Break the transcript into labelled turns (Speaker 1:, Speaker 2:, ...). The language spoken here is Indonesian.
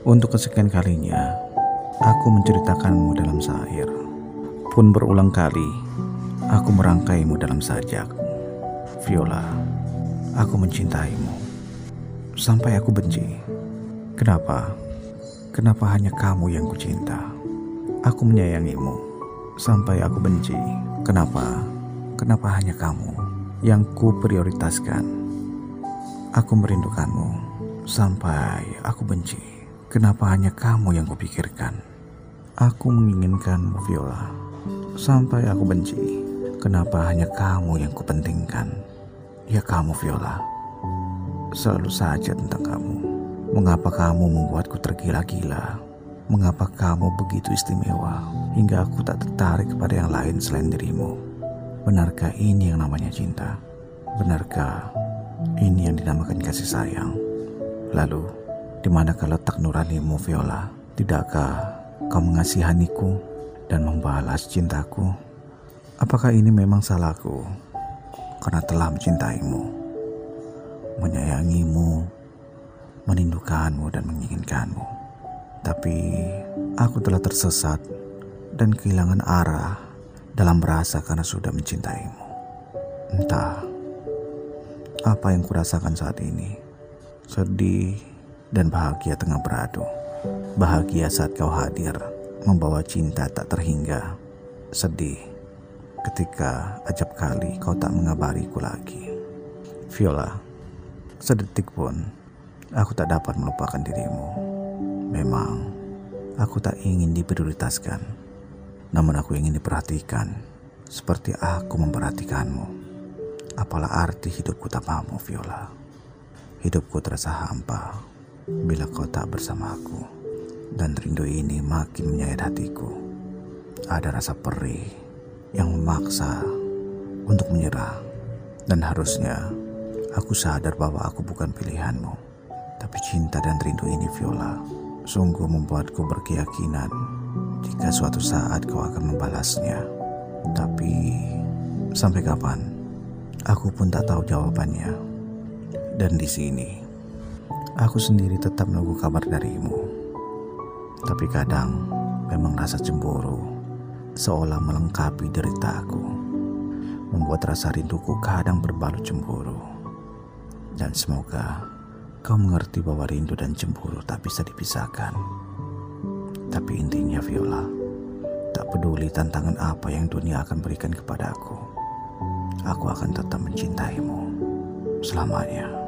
Speaker 1: Untuk kesekian kalinya, aku menceritakanmu dalam syair. Pun berulang kali, aku merangkaimu dalam sajak. Viola, aku mencintaimu. Sampai aku benci. Kenapa? Kenapa hanya kamu yang kucinta? Aku menyayangimu. Sampai aku benci. Kenapa? Kenapa hanya kamu yang ku prioritaskan? Aku merindukanmu. Sampai aku benci. Kenapa hanya kamu yang kupikirkan? Aku menginginkanmu, Viola. Sampai aku benci. Kenapa hanya kamu yang kupentingkan? Ya kamu, Viola. Selalu saja tentang kamu. Mengapa kamu membuatku tergila-gila? Mengapa kamu begitu istimewa hingga aku tak tertarik kepada yang lain selain dirimu? Benarkah ini yang namanya cinta? Benarkah ini yang dinamakan kasih sayang? Lalu, di mana kalau tak nuranimu Viola? Tidakkah kau mengasihaniku dan membalas cintaku? Apakah ini memang salahku karena telah mencintaimu, menyayangimu, merindukanmu dan menginginkanmu? Tapi aku telah tersesat dan kehilangan arah dalam merasa karena sudah mencintaimu. Entah apa yang kurasakan saat ini. Sedih, dan bahagia tengah beradu. Bahagia saat kau hadir, membawa cinta tak terhingga. Sedih ketika acap kali kau tak mengabariku lagi. Viola, sedetik pun aku tak dapat melupakan dirimu. Memang aku tak ingin diprioritaskan, namun aku ingin diperhatikan seperti aku memperhatikanmu. Apalah arti hidupku tanpamu, Viola. Hidupku terasa hampa bila kau tak bersama aku. Dan rindu ini makin menyayat hatiku. Ada rasa perih yang memaksa untuk menyerah. Dan harusnya aku sadar bahwa aku bukan pilihanmu. Tapi cinta dan rindu ini Viola sungguh membuatku berkeyakinan jika suatu saat kau akan membalasnya. Tapi sampai kapan? Aku pun tak tahu jawabannya. Dan di sini Aku sendiri tetap menunggu kabar darimu. Tapi kadang memang rasa cemburu seolah melengkapi deritaku. Membuat rasa rinduku kadang berbalut cemburu. Dan semoga kau mengerti bahwa rindu dan cemburu tak bisa dipisahkan. Tapi intinya Viola, tak peduli tantangan apa yang dunia akan berikan kepadaku. Aku akan tetap mencintaimu selamanya.